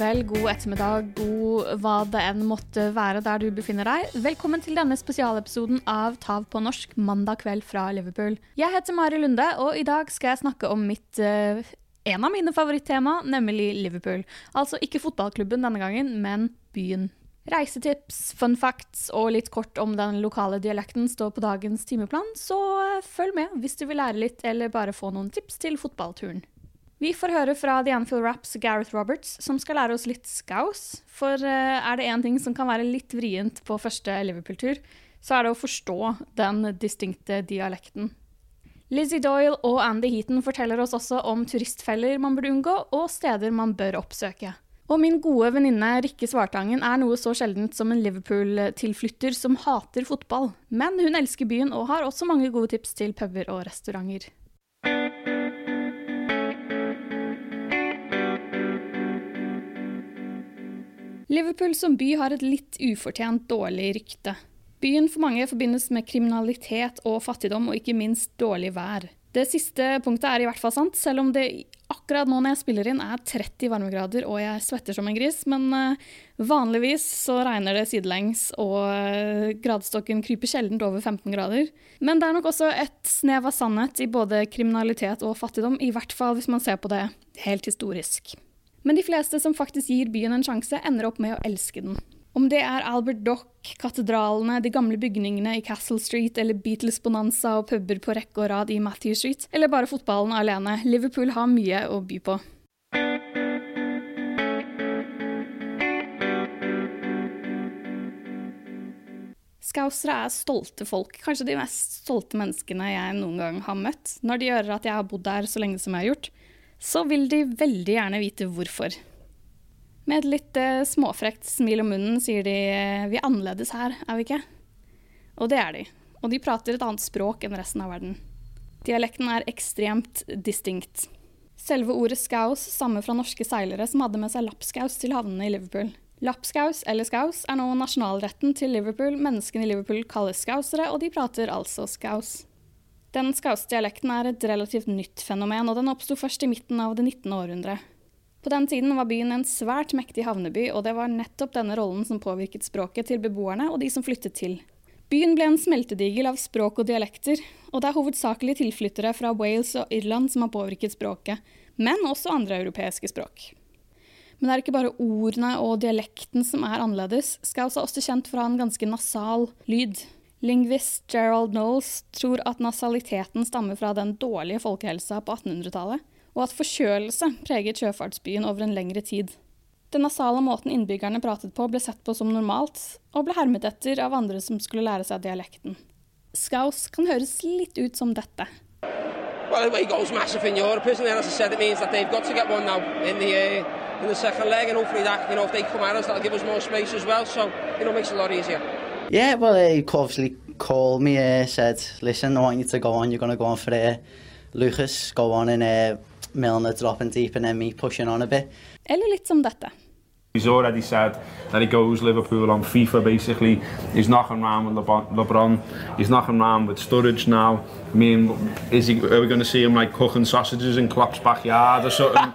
kveld, god ettermiddag, god hva det enn måtte være der du befinner deg. Velkommen til denne spesialepisoden av Tav på norsk mandag kveld fra Liverpool. Jeg heter Mari Lunde, og i dag skal jeg snakke om mitt uh, en av mine favorittema, nemlig Liverpool. Altså ikke fotballklubben denne gangen, men byen. Reisetips, fun facts og litt kort om den lokale dialekten står på dagens timeplan, så uh, følg med hvis du vil lære litt eller bare få noen tips til fotballturen. Vi får høre fra The Anfield Raps Gareth Roberts, som skal lære oss litt skaus. For uh, er det én ting som kan være litt vrient på første Liverpool-tur, så er det å forstå den distinkte dialekten. Lizzie Doyle og Andy Heaton forteller oss også om turistfeller man burde unngå, og steder man bør oppsøke. Og min gode venninne Rikke Svartangen er noe så sjeldent som en Liverpool-tilflytter som hater fotball. Men hun elsker byen og har også mange gode tips til puber og restauranter. Liverpool som by har et litt ufortjent dårlig rykte. Byen for mange forbindes med kriminalitet og fattigdom, og ikke minst dårlig vær. Det siste punktet er i hvert fall sant, selv om det akkurat nå når jeg spiller inn er 30 varmegrader og jeg svetter som en gris. Men uh, vanligvis så regner det sidelengs, og uh, gradestokken kryper sjelden over 15 grader. Men det er nok også et snev av sannhet i både kriminalitet og fattigdom, i hvert fall hvis man ser på det helt historisk. Men de fleste som faktisk gir byen en sjanse, ender opp med å elske den. Om det er Albert Dock, katedralene, de gamle bygningene i Castle Street eller Beatles Bonanza og puber på rekke og rad i Matthew Street, eller bare fotballen alene, Liverpool har mye å by på. Skausere er stolte folk, kanskje de mest stolte menneskene jeg noen gang har møtt, når de hører at jeg har bodd der så lenge som jeg har gjort så vil de veldig gjerne vite hvorfor. Med et litt eh, småfrekt smil om munnen sier de eh, vi er annerledes her, er vi ikke? Og det er de. Og de prater et annet språk enn resten av verden. Dialekten er ekstremt distinkt. Selve ordet skaus stammer fra norske seilere som hadde med seg lapskaus til havnene i Liverpool. Lapskaus eller skaus er nå nasjonalretten til Liverpool. Menneskene i Liverpool kalles skausere, og de prater altså skaus. Den skausdialekten er et relativt nytt fenomen, og den oppsto først i midten av det 19. århundre. På den tiden var byen en svært mektig havneby, og det var nettopp denne rollen som påvirket språket til beboerne og de som flyttet til. Byen ble en smeltedigel av språk og dialekter, og det er hovedsakelig tilflyttere fra Wales og Irland som har påvirket språket, men også andre europeiske språk. Men det er ikke bare ordene og dialekten som er annerledes. Skaus er også kjent for å ha en ganske nasal lyd. Lingvist Gerald Knowles tror at nasaliteten stammer fra den dårlige folkehelsa på 1800-tallet, og at forkjølelse preget sjøfartsbyen over en lengre tid. Den nasale måten innbyggerne pratet på, ble sett på som normalt, og ble hermet etter av andre som skulle lære seg dialekten. Skaus kan høres litt ut som dette. Well, away goals massive I said, it means that they've got to get one now in the uh, in the second leg, and hopefully that you know if they come at us, that'll give us more space. Yeah, well, he obviously called me, uh, said, listen, I want you to go on, you're going to go on for uh, Lucas, go on and uh, Milner dropping deep and then me pushing on a bit. Eller litt som dette. He's already said that he goes Liverpool on FIFA basically. He's knocking around with LeBron. He's knocking around with Sturridge now. I mean, is he, are we going to see him like cooking sausages in Klopp's backyard or something?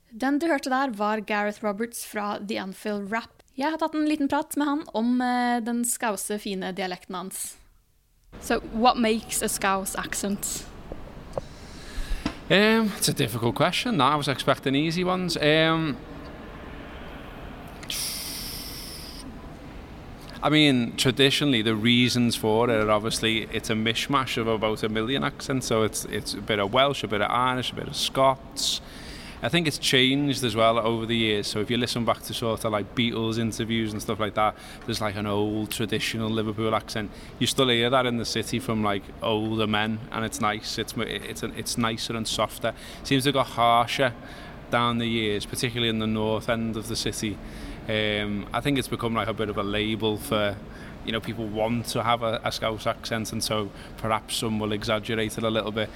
Den du hørte der, var Gareth Roberts fra The Anfield Rap. Jeg har tatt en liten prat med han om uh, den skause, fine dialekten hans. So, what makes a scouse accent? Um, it's a difficult question. No, I was expecting easy ones. Um, I mean, traditionally, the reasons for it are obviously it's a mishmash of about a million accents. So it's it's a bit of Welsh, a bit of Irish, a bit of Scots, I think it's changed as well over the years. So if you listen back to sort of like Beatles interviews and stuff like that, there's like an old traditional Liverpool accent. You still hear that in the city from like older men, and it's nice. It's it's it's nicer and softer. Seems to have got harsher down the years, particularly in the north end of the city. Um, I think it's become like a bit of a label for you know people want to have a, a Scouse accent, and so perhaps some will exaggerate it a little bit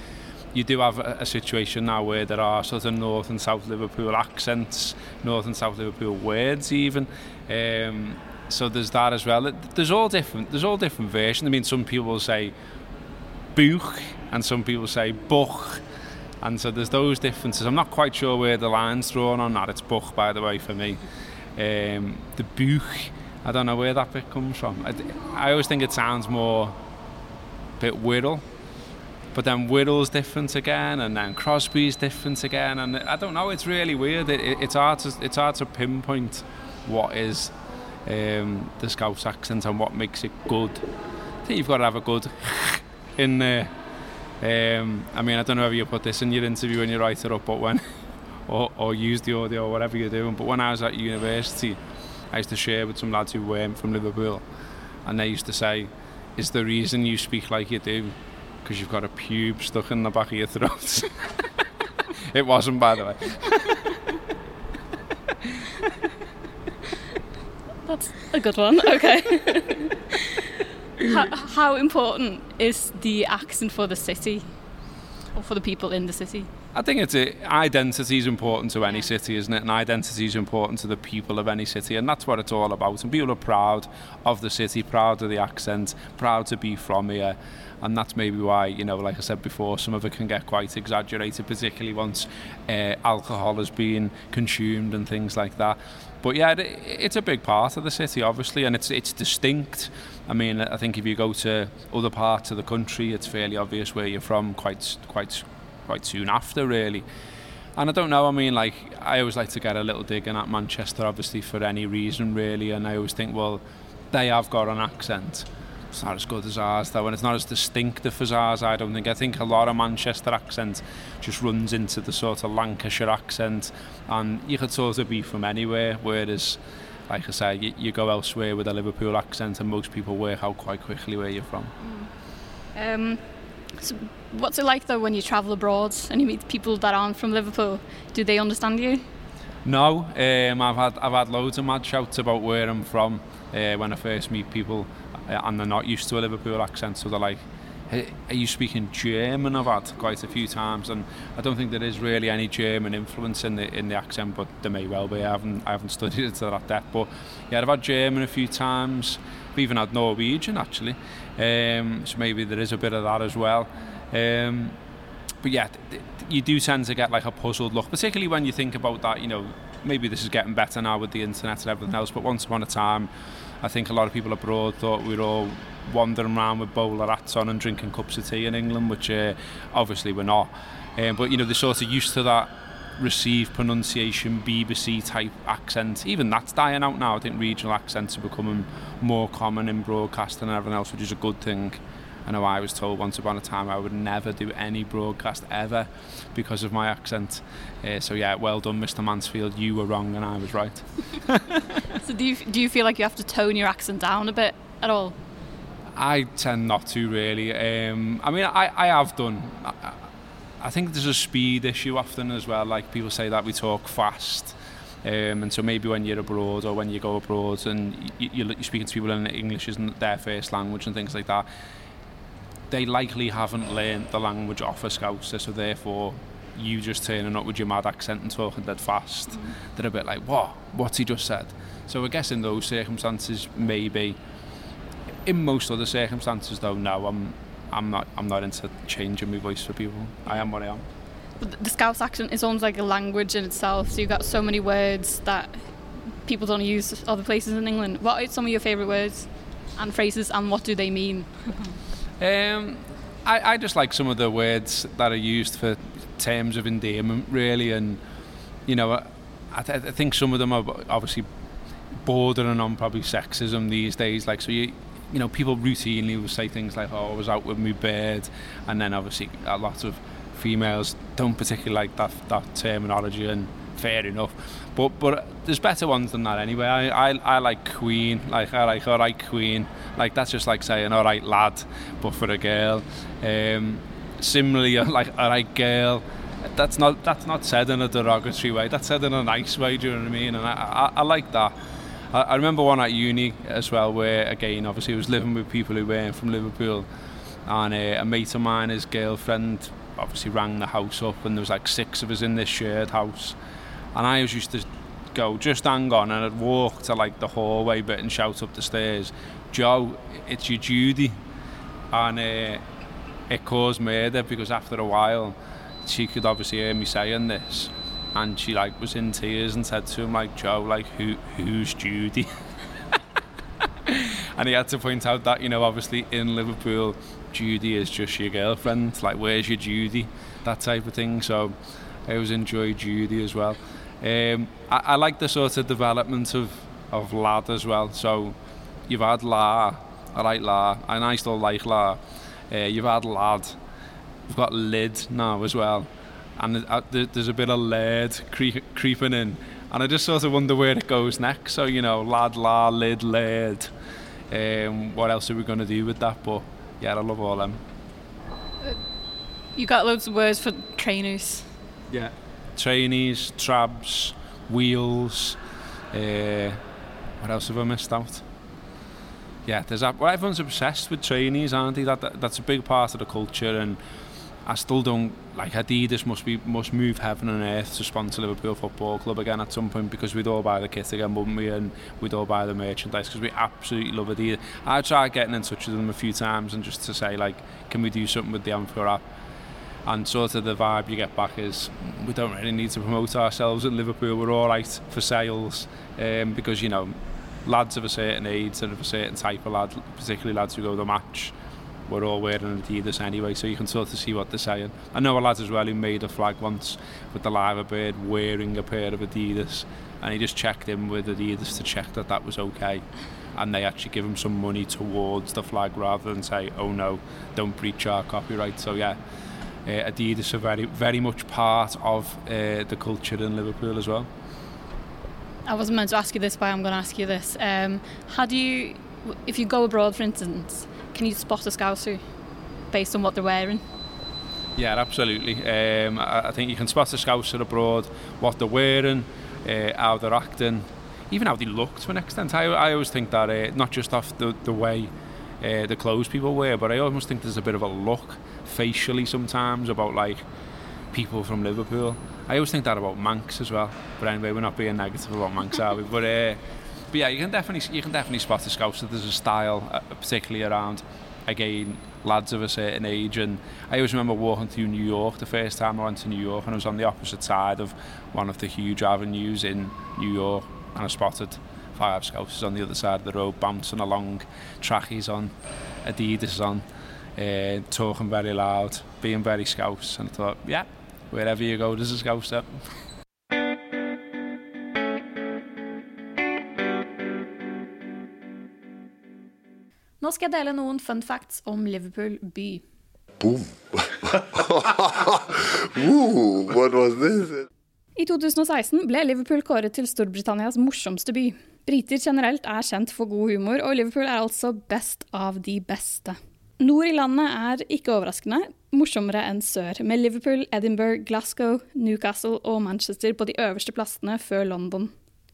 you do have a, a, situation now where there are sort of North and South Liverpool accents, North and South Liverpool words even. Um, so there's that as well. There's all different. There's all different versions. I mean, some people say "buch" and some people say "buch." And so there's those differences. I'm not quite sure where the line's drawn on that. It's Buch, by the way, for me. Um, the Buch, I don't know where that bit comes from. I, I always think it sounds more a bit Whittle. But then Whittle's different again, and then Crosby's different again, and I don't know. It's really weird. It, it, it's hard to it's hard to pinpoint what is um, the Scouse accent and what makes it good. I think you've got to have a good in there. Um, I mean, I don't know if you put this in your interview when you write it up, but when or, or use the audio or whatever you're doing. But when I was at university, I used to share with some lads who weren't from Liverpool, and they used to say, "Is the reason you speak like you do because you've got a pube stuck in the back of your throat?" it wasn't, by the way. That's a good one. Okay. how, how important is the accent for the city or for the people in the city? I think it's a, identity is important to any city, isn't it? And identity is important to the people of any city, and that's what it's all about. And people are proud of the city, proud of the accent, proud to be from here. And that's maybe why, you know, like I said before, some of it can get quite exaggerated, particularly once uh, alcohol has been consumed and things like that. But yeah, it, it's a big part of the city, obviously, and it's it's distinct. I mean, I think if you go to other parts of the country, it's fairly obvious where you're from quite quite quite soon after, really. And I don't know, I mean, like, I always like to get a little dig in at Manchester, obviously, for any reason, really. And I always think, well, they have got an accent. It's not as good as ours, though, and it's not as distinctive as ours, I don't think. I think a lot of Manchester accent just runs into the sort of Lancashire accent, and you could sort of be from anywhere, whereas, like I say, you, you go elsewhere with a Liverpool accent, and most people work out quite quickly where you're from. Mm. Um, so what's it like though when you travel abroad and you meet people that aren't from Liverpool? Do they understand you? No, um, I've had I've had loads of mad shouts about where I'm from uh, when I first meet people, uh, and they're not used to a Liverpool accent, so they're like, "Are you speaking German?" I've had quite a few times, and I don't think there is really any German influence in the in the accent, but there may well be. I haven't I haven't studied it to that depth, but yeah, I've had German a few times. I've even had Norwegian actually, um, so maybe there is a bit of that as well. Um, but yeah, you do tend to get like a puzzled look, particularly when you think about that. You know, maybe this is getting better now with the internet and everything else. But once upon a time, I think a lot of people abroad thought we were all wandering around with bowler hats on and drinking cups of tea in England, which uh, obviously we're not. Um, but you know, they're sort of used to that received pronunciation BBC type accent. Even that's dying out now. I think regional accents are becoming more common in broadcasting and everything else, which is a good thing. I know I was told once upon a time I would never do any broadcast ever because of my accent. Uh, so yeah, well done, Mr. Mansfield. You were wrong and I was right. So do you do you feel like you have to tone your accent down a bit at all? I tend not to really. Um, I mean, I, I have done. I, I think there's a speed issue often as well. Like people say that we talk fast. Um, and so maybe when you're abroad or when you go abroad and you, you're speaking to people and English isn't their first language and things like that, they likely haven't learned the language off a Scouser, so therefore you just turning up with your mad accent and talking dead fast. Mm. They're a bit like, what? What's he just said? So I guess in those circumstances, maybe. In most other circumstances, though, no, I'm, I'm not, I'm not into changing my voice for people. I am what I am. But the Scouse accent is almost like a language in itself. So you've got so many words that people don't use other places in England. What are some of your favourite words and phrases, and what do they mean? Um, I, I just like some of the words that are used for terms of endearment, really, and you know, I, th- I think some of them are obviously bordering on probably sexism these days. Like, so you, you know, people routinely will say things like, "Oh, I was out with my bird," and then obviously a lot of females don't particularly like that that terminology, and fair enough. But but there's better ones than that anyway. I, I, I like Queen, like I like alright Queen, like that's just like saying alright lad, but for a girl. Um, similarly, like alright girl. That's not that's not said in a derogatory way. That's said in a nice way. Do you know what I mean? And I, I, I like that. I, remember one at uni as well, where again, obviously, I was living with people who weren't from Liverpool, and uh, a mate of mine, his girlfriend, obviously rang the house up, and there was like six of us in this shared house. And I was used to go, just hang on, and I'd walk to like the hallway bit and shout up the stairs, Joe, it's your Judy. And uh, it caused murder because after a while, she could obviously hear me saying this, and she like was in tears and said to him like, "Joe, like who who's Judy?" and he had to point out that you know obviously in Liverpool, Judy is just your girlfriend. Like, where's your Judy? That type of thing. So I always enjoy Judy as well. Um, I, I like the sort of development of of lad as well. So you've had La, I like La, and I still like La. Uh, you've had lad. We've got lid now as well, and uh, there's a bit of lead cre- creeping in. And I just sort of wonder where it goes next. So you know, lad, la, lid, lead. Um, what else are we going to do with that? But yeah, I love all them. You got loads of words for trainers. Yeah. Trainees, trabs, wheels. Uh, what else have I missed out? Yeah, there's that. Well, everyone's obsessed with trainees, aren't they? That, that that's a big part of the culture, and I still don't like Adidas must be must move heaven and earth to sponsor Liverpool Football Club again at some point because we'd all buy the kit again, wouldn't we? And we'd all buy the merchandise because we absolutely love Adidas. I tried getting in touch with them a few times and just to say like, can we do something with the Anfield app? And sort of the vibe you get back is we don't really need to promote ourselves at Liverpool. We're all right for sales um, because you know lads of a certain age and of a certain type of lad, particularly lads who go to the match, we're all wearing Adidas anyway, so you can sort of see what they're saying. I know a lad as well who made a flag once with the Liver Bird wearing a pair of Adidas, and he just checked in with Adidas to check that that was okay. And they actually give him some money towards the flag rather than say, oh no, don't breach our copyright. So yeah, uh, Adidas are very, very much part of uh, the culture in Liverpool as well. I wasn't meant to ask you this, but I'm going to ask you this. Um, how do you, if you go abroad, for instance, can you spot a Scouser based on what they're wearing? Yeah, absolutely. Um, I, I think you can spot a Scouser abroad, what they're wearing, uh, how they're acting, even how they look to an extent. I, I always think that uh, not just off the, the way uh, the clothes people wear, but I almost think there's a bit of a look facially sometimes about like people from Liverpool. I always think that about Manx as well. But anyway, we're not being negative about Manx, are we? But, uh, but yeah, you can definitely you can definitely spot the scouts that there's a style, uh, particularly around again lads of a certain age. And I always remember walking through New York the first time I went to New York, and I was on the opposite side of one of the huge avenues in New York, and I spotted five scouts on the other side of the road bouncing along, trackies on, Adidas on, uh, talking very loud, being very scouts, and I thought, yeah, wherever you go, there's a scouser. Nå skal jeg dele noen fun facts om Liverpool by. Boom. Ooh, what was this? I 2016 ble Liverpool kåret til Storbritannias morsomste by. Briter generelt er kjent for god humor, og Liverpool er altså best av de beste. Nord i landet er ikke overraskende morsommere enn sør, med Liverpool, Edinburgh, Glasgow, Newcastle og Manchester på de øverste plassene før London.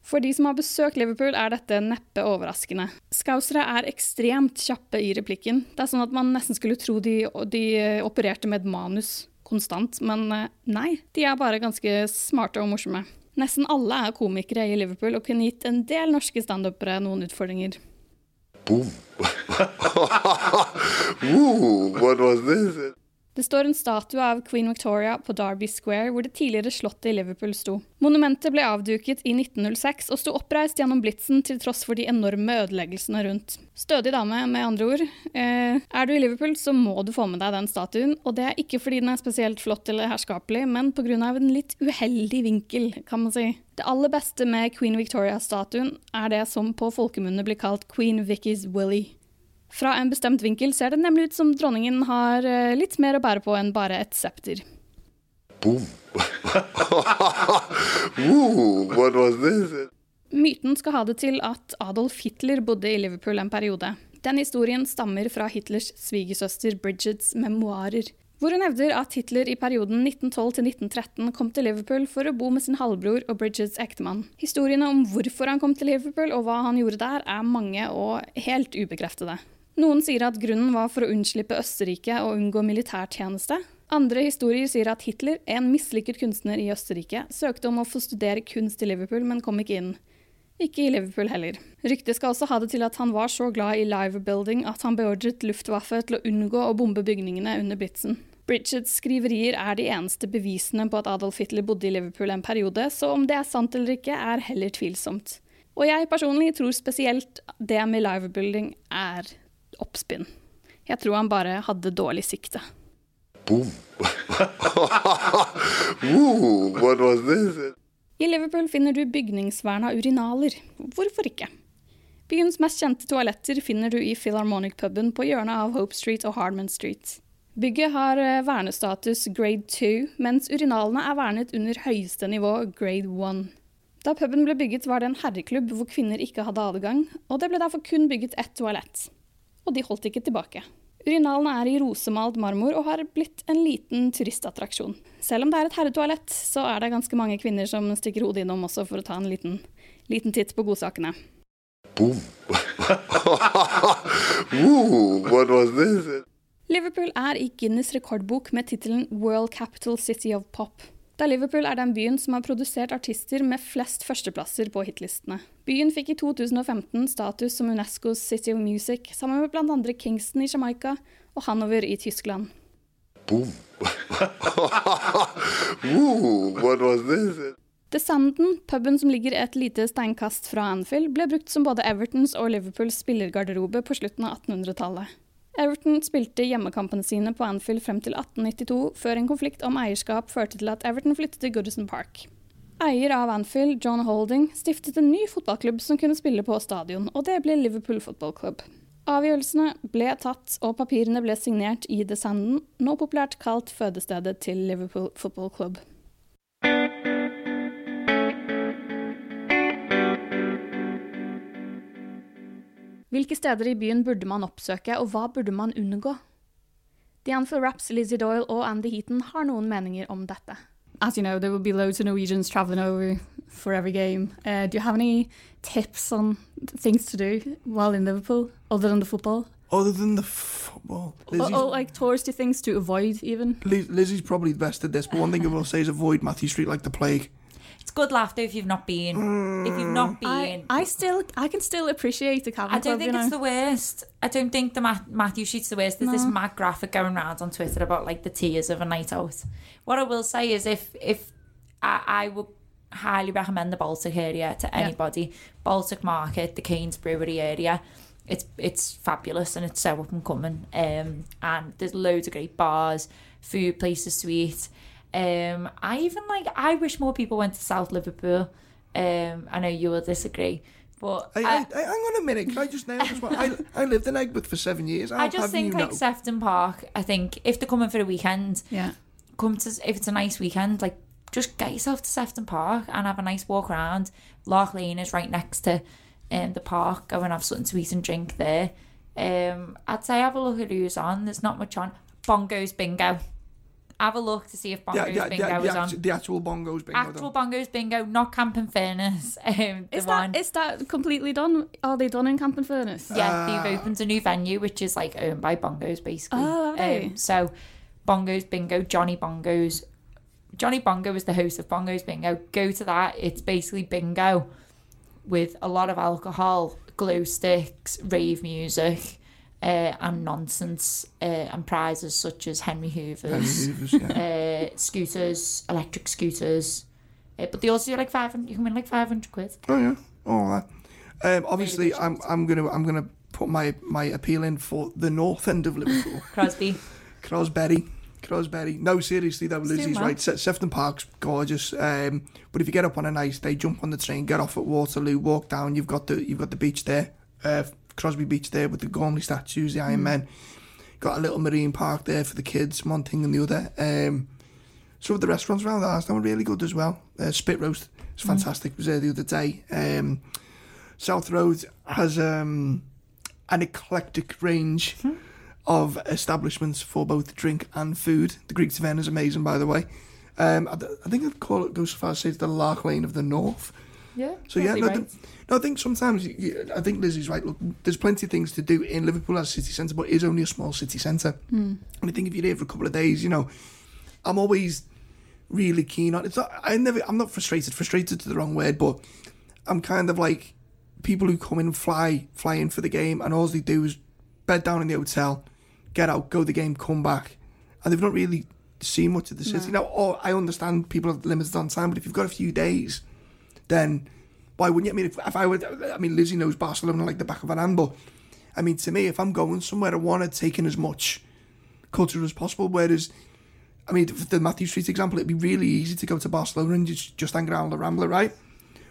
For de som har besøkt Liverpool, er dette neppe overraskende. Skausere er ekstremt kjappe i replikken. Det er sånn at man nesten skulle tro de, de opererte med et manus konstant, men eh, nei, de er bare ganske smarte og morsomme. Nesten alle er komikere i Liverpool og kunne gitt en del norske standupere noen utfordringer. Boom. Ooh, what was this? Det står en statue av Queen Victoria på Derby Square, hvor det tidligere slottet i Liverpool sto. Monumentet ble avduket i 1906 og sto oppreist gjennom blitsen til tross for de enorme ødeleggelsene rundt. Stødig dame, med andre ord. Eh, er du i Liverpool, så må du få med deg den statuen, og det er ikke fordi den er spesielt flott eller herskapelig, men pga. en litt uheldig vinkel, kan man si. Det aller beste med Queen Victoria-statuen er det som på folkemunne blir kalt Queen Vicky's Willy. Fra en bestemt vinkel ser det nemlig ut som dronningen har eh, litt mer å bære på enn bare et septer. Boom. Ooh, what was this? Myten skal ha det til at Adolf Hitler bodde i Liverpool en periode. Den historien stammer fra Hitlers svigersøster Bridgets memoarer, hvor hun hevder at Hitler i perioden 1912 1913 kom til Liverpool for å bo med sin halvbror og Bridgets ektemann. Historiene om hvorfor han kom til Liverpool og hva han gjorde der, er mange og helt ubekreftede. Noen sier at grunnen var for å unnslippe Østerrike og unngå militærtjeneste. Andre historier sier at Hitler, en mislykket kunstner i Østerrike, søkte om å få studere kunst i Liverpool, men kom ikke inn. Ikke i Liverpool heller. Ryktet skal også ha det til at han var så glad i live building at han beordret Luftwaffe til å unngå å bombe bygningene under blitsen. Bridgets skriverier er de eneste bevisene på at Adolf Hitler bodde i Liverpool en periode, så om det er sant eller ikke, er heller tvilsomt. Og jeg personlig tror spesielt det med Liverbuilding er oppspinn. Jeg tror han bare hadde dårlig sikte. Boom. Ooh, what was this? I Liverpool finner du bygningsvern av urinaler. Hvorfor ikke? Byens mest kjente toaletter finner du i Philharmonic-puben på hjørnet av Hope Street og Hardman Street. Bygget har eh, vernestatus grade 2, mens urinalene er vernet under høyeste nivå grade 1. Da puben ble bygget, var det en herreklubb hvor kvinner ikke hadde adgang, og det ble derfor kun bygget ett toalett. Og de holdt ikke tilbake. Urinalene er i rosemalt marmor og har blitt en liten turistattraksjon. Selv om det er et herretoalett, så er det ganske mange kvinner som stikker hodet innom også for å ta en liten, liten titt på godsakene. Boom. Ooh, what was this? Liverpool er i Guinness rekordbok med tittelen World Capital City of Pop. Da Liverpool er den byen som har produsert artister med flest førsteplasser på hitlistene. Byen fikk i 2015 status som Unescos City of Music, sammen med bl.a. Kingston i Jamaica og Hanover i Tyskland. Boom. Ooh, what was this? The Sanden, puben som ligger et lite steinkast fra Anfield, ble brukt som både Evertons og Liverpools spillergarderobe på slutten av 1800-tallet. Everton spilte hjemmekampene sine på Anfield frem til 1892, før en konflikt om eierskap førte til at Everton flyttet til Goodison Park. Eier av Anfield, John Holding, stiftet en ny fotballklubb som kunne spille på stadion, og det ble Liverpool Football Club. Avgjørelsene ble tatt, og papirene ble signert i The Sanden, nå populært kalt fødestedet til Liverpool Football Club. Hvilke steder i byen burde man oppsøke, og hva burde man unngå? The Raps, Lizzie Doyle og Andy Heaton har noen meninger om dette. As you know, there will be loads of Norwegians traveling over for every game. Uh, do you have any tips on things to do while in Liverpool, other than the football? Other than the football, Lizzie's, Or, or like touristy things to avoid, even? Liz, Lizzie's probably the best at this. But one thing I will say is avoid Matthew Street like the plague. It's good laughter if you've not been. If you've not been. I, I still, I can still appreciate the cabin I don't club, think you know. it's the worst. I don't think the Ma- Matthew Sheet's the worst. There's this mad graphic going around on Twitter about like the tears of a night out. What I will say is if if I, I would highly recommend the Baltic area to anybody. Baltic Market, the Canes Brewery area. It's it's fabulous and it's so up and coming. Um, and there's loads of great bars, food places to eat. Um, I even like. I wish more people went to South Liverpool. Um, I know you will disagree, but Hey, I- hey, hey, hang on a minute. Can I just nail this one? I, I lived in Egbert for seven years. I'll I just have think you like know. Sefton Park. I think if they're coming for a weekend, Yeah. come to if it's a nice weekend, like just get yourself to Sefton Park and have a nice walk around. Lark Lane is right next to um, the park. Go and have something to eat and drink there. Um, I'd say have a look at who's on. There's not much on. Bongos Bingo. Have a look to see if Bongos yeah, yeah, Bingo yeah, is the, on. actu- the actual bongos bingo. Actual though. Bongos Bingo, not Camp in Fairness. Um, the Is one. that, is that completely done? Are they done in Camp and Furnace? Yeah, they've opened a new venue which is like owned by Bongos basically. Oh, have they? Um, so Bongos Bingo, Johnny Bongos. Johnny Bongo is the host of Bongos Bingo. Go to that. It's basically bingo with a lot of alcohol, glow sticks, rave music, uh, and nonsense, uh, and prizes such as Henry Hoover's, Hoovers, yeah. uh, scooters, electric scooters. Uh, but they also do like 500, you can win like 500 quid. Oh yeah, all that. Um, obviously, I'm I'm gonna I'm gonna put my my appeal in for the north end of Liverpool. Crosby. Crosberry. Crosberry. No, seriously though, Lizzie's right. Se- Sefton Park's gorgeous. Um, but if you get up on a nice day, jump on the train, get off at Waterloo, walk down. You've got the you've got the beach there, uh, Crosby Beach there with the Gormley statues, the Iron Men. Got a little marine park there for the kids. One thing and the other. Um, some of the restaurants around ours were really good as well. Uh, Spit roast is fantastic. Was there the other day. Um, South Road has um, an eclectic range of establishments for both drink and food. The Greek Tavern is amazing, by the way. Um, I, I think I'd call it, go so far as to say it's the Lark Lane of the North. Yeah. So yeah, no, right. th- no, I think sometimes I think Lizzie's right. Look, there's plenty of things to do in Liverpool as a city centre, but it is only a small city centre. And I think if you're there for a couple of days, you know, I'm always really keen on. It's not. I never. I'm not frustrated. Frustrated to the wrong word, but I'm kind of like people who come in and fly fly in for the game, and all they do is bed down in the hotel, get out, go to the game, come back, and they've not really seen much of the city. Now, oh, I understand people are limited on time, but if you've got a few days, then why wouldn't you? I mean, if, if I would, I mean, Lizzie knows Barcelona like the back of an hand, but I mean, to me, if I'm going somewhere, I want to take in as much culture as possible. Whereas, I mean, for the Matthew Street example, it'd be really easy to go to Barcelona and just, just hang around the Rambler, right?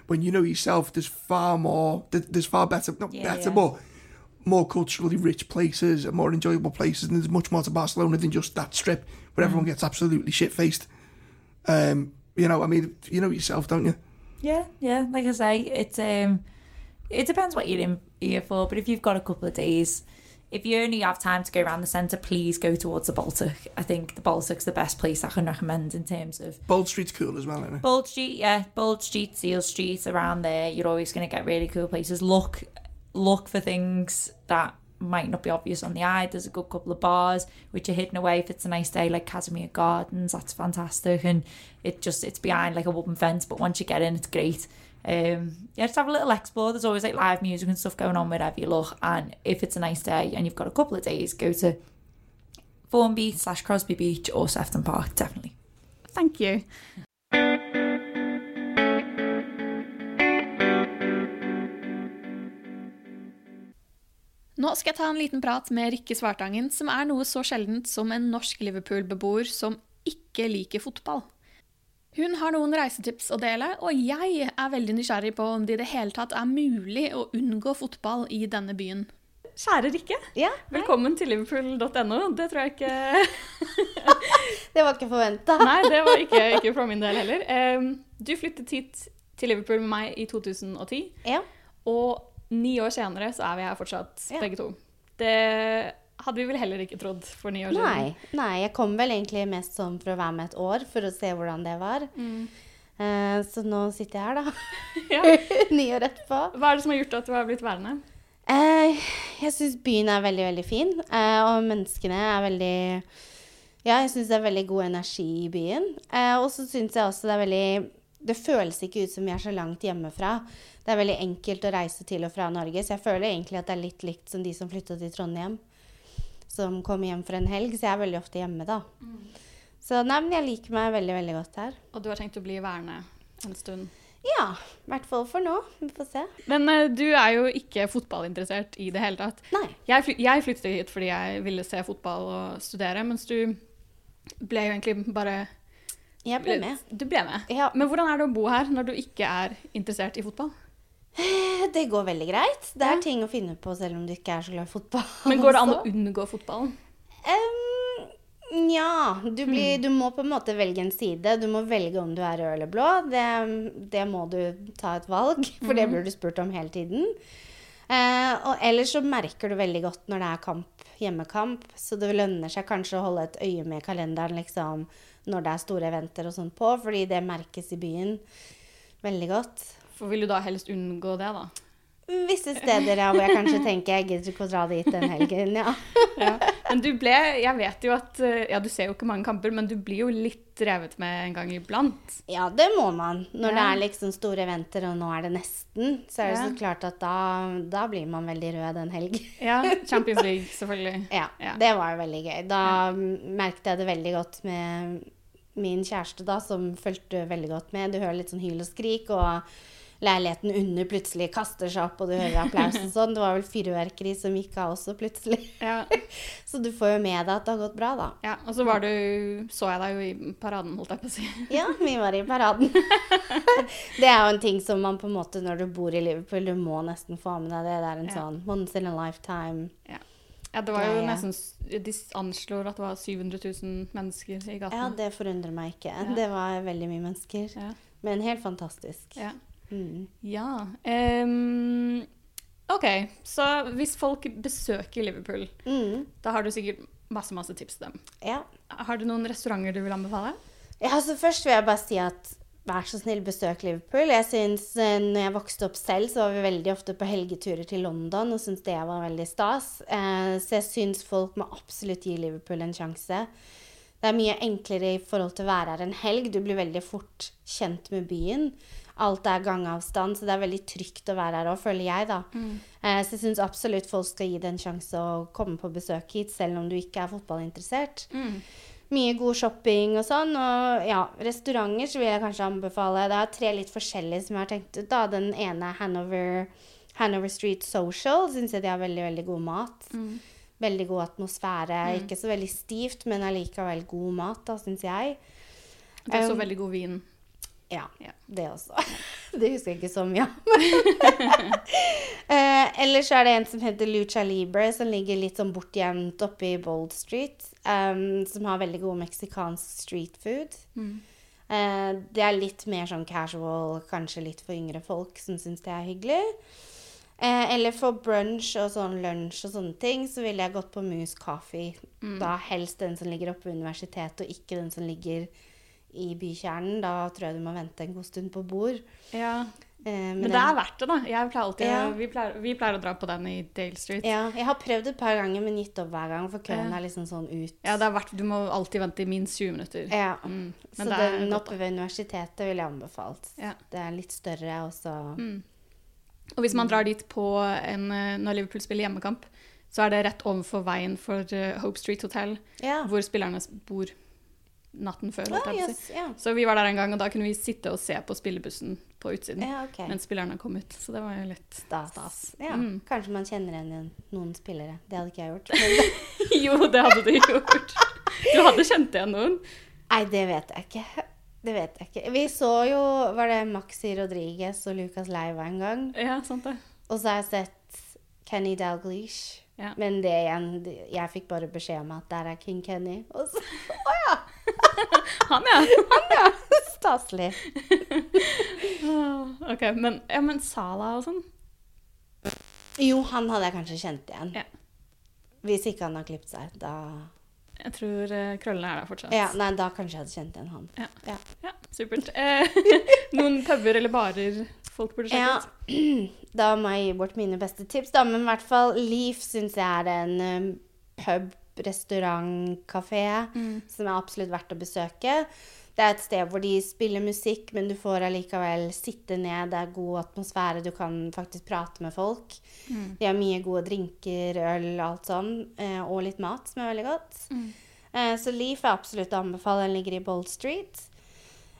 When you know yourself, there's far more, there's far better, not Yeah, better, yeah. but more culturally rich places and more enjoyable places. And there's much more to Barcelona than just that strip where everyone gets absolutely shit faced. Um, you know, I mean, you know yourself, don't you? Yeah, yeah. Like I say, it's um, it depends what you're in here for. But if you've got a couple of days, if you only have time to go around the centre, please go towards the Baltic. I think the Baltic's the best place I can recommend in terms of Bold Street's cool as well, isn't it? Bold Street. Yeah, Bold Street, Seal Street, around there. You're always going to get really cool places. Look, look for things that might not be obvious on the eye. There's a good couple of bars which are hidden away if it's a nice day, like Casimir Gardens. That's fantastic, and it just it's behind like a wooden fence. But once you get in, it's great. Um, yeah, just have a little explore. There's always like live music and stuff going on wherever you look. And if it's a nice day and you've got a couple of days, go to Formby slash Crosby Beach or Sefton Park. Definitely. Thank you. Nå skal jeg ta en liten prat med Rikke Svartangen, som er noe så sjeldent som en norsk Liverpool-beboer som ikke liker fotball. Hun har noen reisetips å dele, og jeg er veldig nysgjerrig på om det i det hele tatt er mulig å unngå fotball i denne byen. Kjære Rikke, Ja, velkommen til liverpool.no. Det tror jeg ikke det var ikke forventa. Nei, det var ikke, ikke fra min del heller. Du flyttet hit til Liverpool med meg i 2010, Ja. og ni år senere så er vi her fortsatt, Ja. begge to. Det hadde vi vel heller ikke trodd for ni år Nei, siden. nei, jeg kom vel egentlig mest sånn for å være med et år, for å se hvordan det var. Eh, så nå sitter jeg her, da. Ja. Ni år etterpå. Hva er det som har gjort at du har blitt værende? Uh, jeg syns byen er veldig, veldig fin, Uh, og menneskene er veldig Ja, jeg syns det er veldig god energi i byen. Og så syns jeg også det er veldig Det føles ikke ut som vi er så langt hjemmefra. Det er veldig enkelt å reise til og fra Norge, så jeg føler egentlig at det er litt likt som de som flytta til Trondheim. Som kom hjem for en helg, så jeg er veldig ofte hjemme, da. Så nei, men jeg liker meg veldig, veldig godt her. Og du har tenkt å bli værende en stund. Ja, i hvert fall for nå. Vi får se. Men uh, du er jo ikke fotballinteressert i det hele tatt. Nei. Jeg, fly jeg flyttet hit fordi jeg ville se fotball og studere, mens du ble jo egentlig bare Jeg ble med. Du ble med. Ja. Men hvordan er det å bo her når du ikke er interessert i fotball? Det går veldig greit. Det er Ja. ting å finne på selv om du ikke er så glad i fotball. Men går det an å unngå fotballen? Um, Nja. Du, blir- du må på en måte velge en side. Du må velge om du er rød eller blå. Det, det må du ta et valg, for det blir du spurt om hele tiden. Uh, og ellers så merker du veldig godt når det er kamp, hjemmekamp, så det lønner seg kanskje å holde et øye med kalenderen liksom, når det er store eventer og sånt på, fordi det merkes i byen veldig godt. For vil du da helst unngå det, da? Visse steder ja, hvor jeg kanskje tenker jeg gidder ikke å dra dit den helgen, ja. Ja. Men du ble Jeg vet jo at eh, Ja, du ser jo ikke mange kamper, men du blir jo litt revet med en gang iblant. Ja, det må man. Når det er liksom store eventer, og nå er det nesten, så er det Ja. så klart at da, da blir man veldig rød en helg. Ja, Champions League, selvfølgelig. Ja, Ja. det var jo veldig gøy. Da merket jeg det veldig godt med min kjæreste, da, som fulgte veldig godt med. Du hører litt sånn hyl og skrik, og leiligheten under plutselig kaster seg opp, og du hører applaus og sånn. Det var vel fyrverkeri som gikk av også, plutselig. Ja. Så du får jo med deg at det har gått bra, da. ja. Og så var du Så jeg deg jo i paraden, holdt jeg på å si. Ja, vi var i paraden. det er jo en ting som man på en måte, når du bor i Liverpool, du må nesten få med deg det. Det er en Ja. sånn once in a lifetime. Ja, det var jo Ja, ja. nesten De anslår at det var 700 000 mennesker i Ja, det forundrer meg ikke. Ja. Det var veldig mye mennesker. Ja. Men helt fantastisk. Ja. Mm. Ja. Um, OK, så hvis folk besøker Liverpool, Mm. da har du sikkert masse, masse tips til dem. Ja. Har du noen restauranter du vil anbefale? ja, så først vil jeg bare si at vær så snill, besøk Liverpool. Jeg synes, eh, når jeg vokste opp selv, så var vi veldig ofte på helgeturer til London og syntes det var veldig stas. Eh, så jeg syns folk må absolutt gi Liverpool en sjanse. Det er mye enklere i forhold til å være her en helg. Du blir veldig fort kjent med byen. Alt er gangavstand, så det er veldig trygt å være her òg, føler jeg, da. Eh, så jeg syns absolutt folk skal gi det en sjanse å komme på besøk hit, selv om du ikke er fotballinteressert. Mye god shopping og sånn. Og ja, restauranter så vil jeg kanskje anbefale Det er tre litt forskjellige som jeg har tenkt ut. da. Den ene er Hanover, Hanover Street Social. Syns jeg de har veldig, veldig god mat. Veldig god atmosfære. Ikke så veldig stivt, men allikevel god mat, da, syns jeg. Det er så Um, veldig god vin. Ja, Ja. det også. Det husker jeg ikke så mye av. eh, ellers så er det en som heter Lucha Libre, som ligger litt sånn bortgjemt oppe i Bold Street. Um, som har veldig god meksikansk street food. Eh, det er litt mer sånn casual, kanskje litt for yngre folk som syns det er hyggelig. Eh, eller for brunch og sånn lunsj og sånne ting, så ville jeg gått på Moose Coffee. Da helst den som ligger oppe ved universitetet, og ikke den som ligger i bykjernen. Da tror jeg du må vente en god stund på bord. Ja. Eh, Men det er verdt det, da. Jeg pleier alltid, Ja. vi, pleier, vi pleier å dra på den i Dale Street. Ja, jeg har prøvd et par ganger, men gitt opp hver gang, for køen er liksom sånn ut. Ja, det er verdt, Du må alltid vente i minst 20 minutter. Ja. Mm. Så det er den oppe ved universitetet ville jeg anbefalt. Ja. Det er litt større, og så Mm. Og hvis man drar dit på en, eh, når Liverpool spiller hjemmekamp, så er det rett overfor veien for eh, Hope Street Hotel, hvor spillerne bor natten før. å yes, yeah. Så vi var der en gang, og da kunne vi sitte og se på spillebussen på utsiden yeah, okay. mens spillerne kom ut. Så det var jo litt Stas. stas. Ja, Mm. Kanskje man kjenner igjen noen spillere. Det hadde ikke jeg gjort. Men, Jo, det hadde du gjort. Du hadde kjent igjen noen. nei, det vet jeg ikke. Det vet jeg ikke. Vi så jo Var det Maxi Rodriguez og Lucas Leiva en gang? Ja, sant det. Og så har jeg sett Kenny Dalglish. Ja. Men det igjen Jeg fikk bare beskjed om at der er King Kenny. Og så Han, ja. Staselig. Ok, men, ja, men Sala og sånn? Jo, han hadde jeg kanskje kjent igjen. Ja. Hvis ikke han har klippet seg. Da Jeg tror eh, krøllene er der fortsatt. Ja, nei, da kanskje jeg hadde kjent igjen han. Ja. Ja. Ja, supert. Eh, noen puber eller barer folk burde sjekke Ja, ut? da må jeg gi bort mine beste tips, da. Men i hvert fall Leaf syns jeg er en um, pub, restaurant, kafé som er absolutt verdt å besøke. Det er et sted hvor de spiller musikk, men du får allikevel sitte ned. Det er god atmosfære, du kan faktisk prate med folk. De har mye gode drinker, øl, og alt sånn, eh, og litt mat som er veldig godt. Mm. Så Leaf er absolutt å anbefale. Den ligger i Bold Street.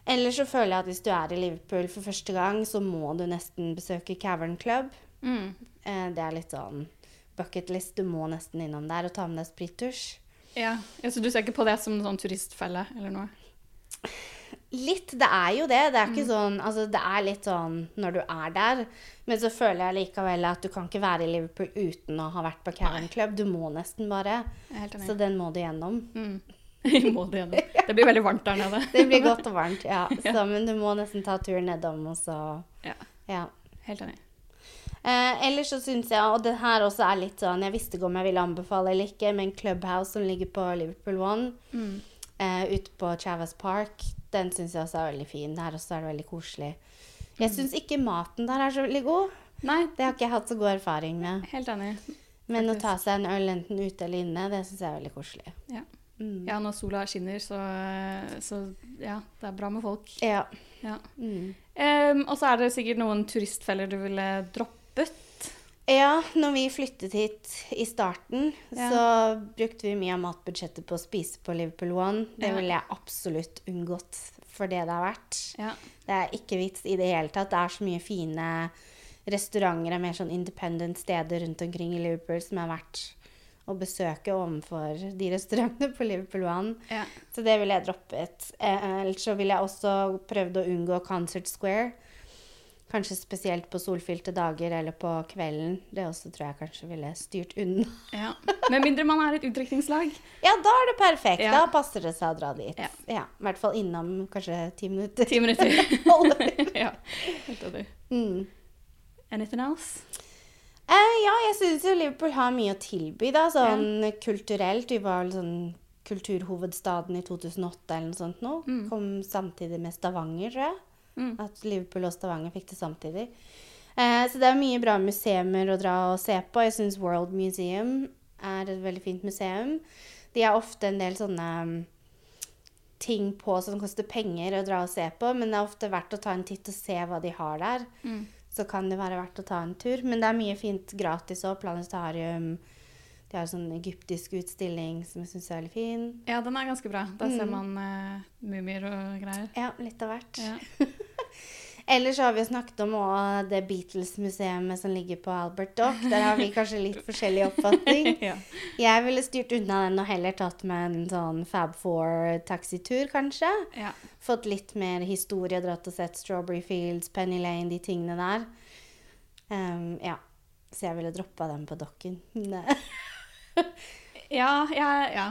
Ellers så føler jeg at hvis du er i Liverpool for første gang, så må du nesten besøke Cavern Club. Mm. Eh, Det er litt sånn bucketlist. Du må nesten innom der og ta med deg sprittusj. Ja. ja, Så du ser ikke på det som en sånn turistfelle eller noe? Litt, det er jo det. Det er ikke sånn Altså, det er litt sånn når du er der. Men så føler jeg likevel at du kan ikke være i Liverpool uten å ha vært på Cavern Club. Du må nesten bare. Så den må du gjennom. Mm. må det gjennom. Det blir veldig varmt der nede. Det blir godt og varmt, ja. Så, men du må nesten ta turen nedom, og så Ja, Ja. helt enig. Eh, ellers så syns jeg, og det her også er litt sånn Jeg visste ikke om jeg ville anbefale eller ikke, men Clubhouse som ligger på Liverpool One, eh, ute på Chavez Park, den syns jeg også er veldig fin. Der også er det veldig koselig. Jeg syns ikke maten der er så veldig god. Nei, Det har ikke jeg hatt så god erfaring med. helt enig. Men å ta seg en øl enten ute eller inne, det syns jeg er veldig koselig. Ja. Mm. Ja, når sola skinner, så, så ja, det er bra med folk. Ja. Ja. Mm. Um, og så er det sikkert noen turistfeller du ville droppet. Ja, når vi flyttet hit i starten, Ja. så brukte vi mye av matbudsjettet på å spise på Liverpool One. Det ville jeg absolutt unngått for det det er verdt. Ja. Det er ikke vits i det hele tatt. Det er så mye fine restauranter og mer sånn independent steder rundt omkring i Liverpool som er verdt å besøke overfor de restaurantene på Liverpool One. Ja. Så det ville jeg droppet. Eh, ellers så ville jeg også prøvd å unngå Concert Square. Kanskje spesielt på solfylte dager eller på kvelden. Det også tror jeg kanskje ville styrt unna. Ja. Med mindre man er et utdrikningslag. Ja, da er det perfekt. Ja. Da passer det seg å dra dit. Ja. Ja, I hvert fall innom kanskje ti minutter. Ti minutter. Ja, helt mm. Anything else? Eh, ja, jeg syns jo Liverpool har mye å tilby, da, sånn kulturelt. Vi var vel sånn kulturhovedstaden i 2008 eller noe sånt nå. Kom samtidig med Stavanger, tror jeg. Mm. At Liverpool og Stavanger fikk det samtidig. Eh, så det er mye bra museumer å dra og se på. Jeg syns World Museum er et veldig fint museum. De har ofte en del sånne mm, ting på som koster penger å dra og se på, men det er ofte verdt å ta en titt og se hva de har der. Så kan det være verdt å ta en tur. Men det er mye fint gratis òg. Planetarium. De har en sånn egyptisk utstilling som jeg syns er veldig fin. Ja, den er ganske bra. Da ser Mm. man uh, mumier og greier. Ja, litt av hvert. Ja. Ellers så har vi snakket om det Beatles-museet som ligger på Albert Dock. Der har vi kanskje litt forskjellig oppfatning. Ja. Jeg ville styrt unna den og heller tatt med en sånn Fab Four-taxitur, kanskje. Ja. Fått litt mer historie, dratt og sett Strawberry Fields, Penny Lane, de tingene der. Um, ja. Så jeg ville droppa den på dokken. Ja, ja, ja.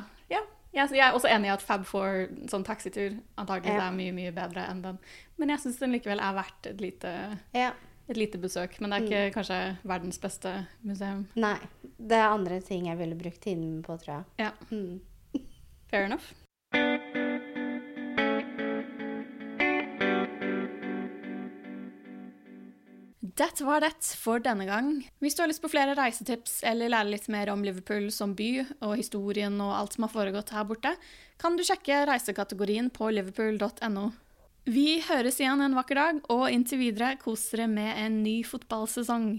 Jeg, jeg er også enig i at Fab Four, sånn taxitur, antakelig Ja. er mye, mye bedre enn den. Men jeg syns den likevel er verdt et lite, Ja. et lite besøk. Men det er ikke kanskje verdens beste museum. Nei. Det er andre ting jeg ville brukt tiden min på, tror jeg. Ja, Mm. fair enough. Det var det for denne gang. Hvis du har lyst på flere reisetips eller lære litt mer om Liverpool som by og historien og alt som har foregått her borte, kan du sjekke reisekategorien på liverpool.no. Vi høres igjen en vakker dag, og inntil videre kos dere med en ny fotballsesong.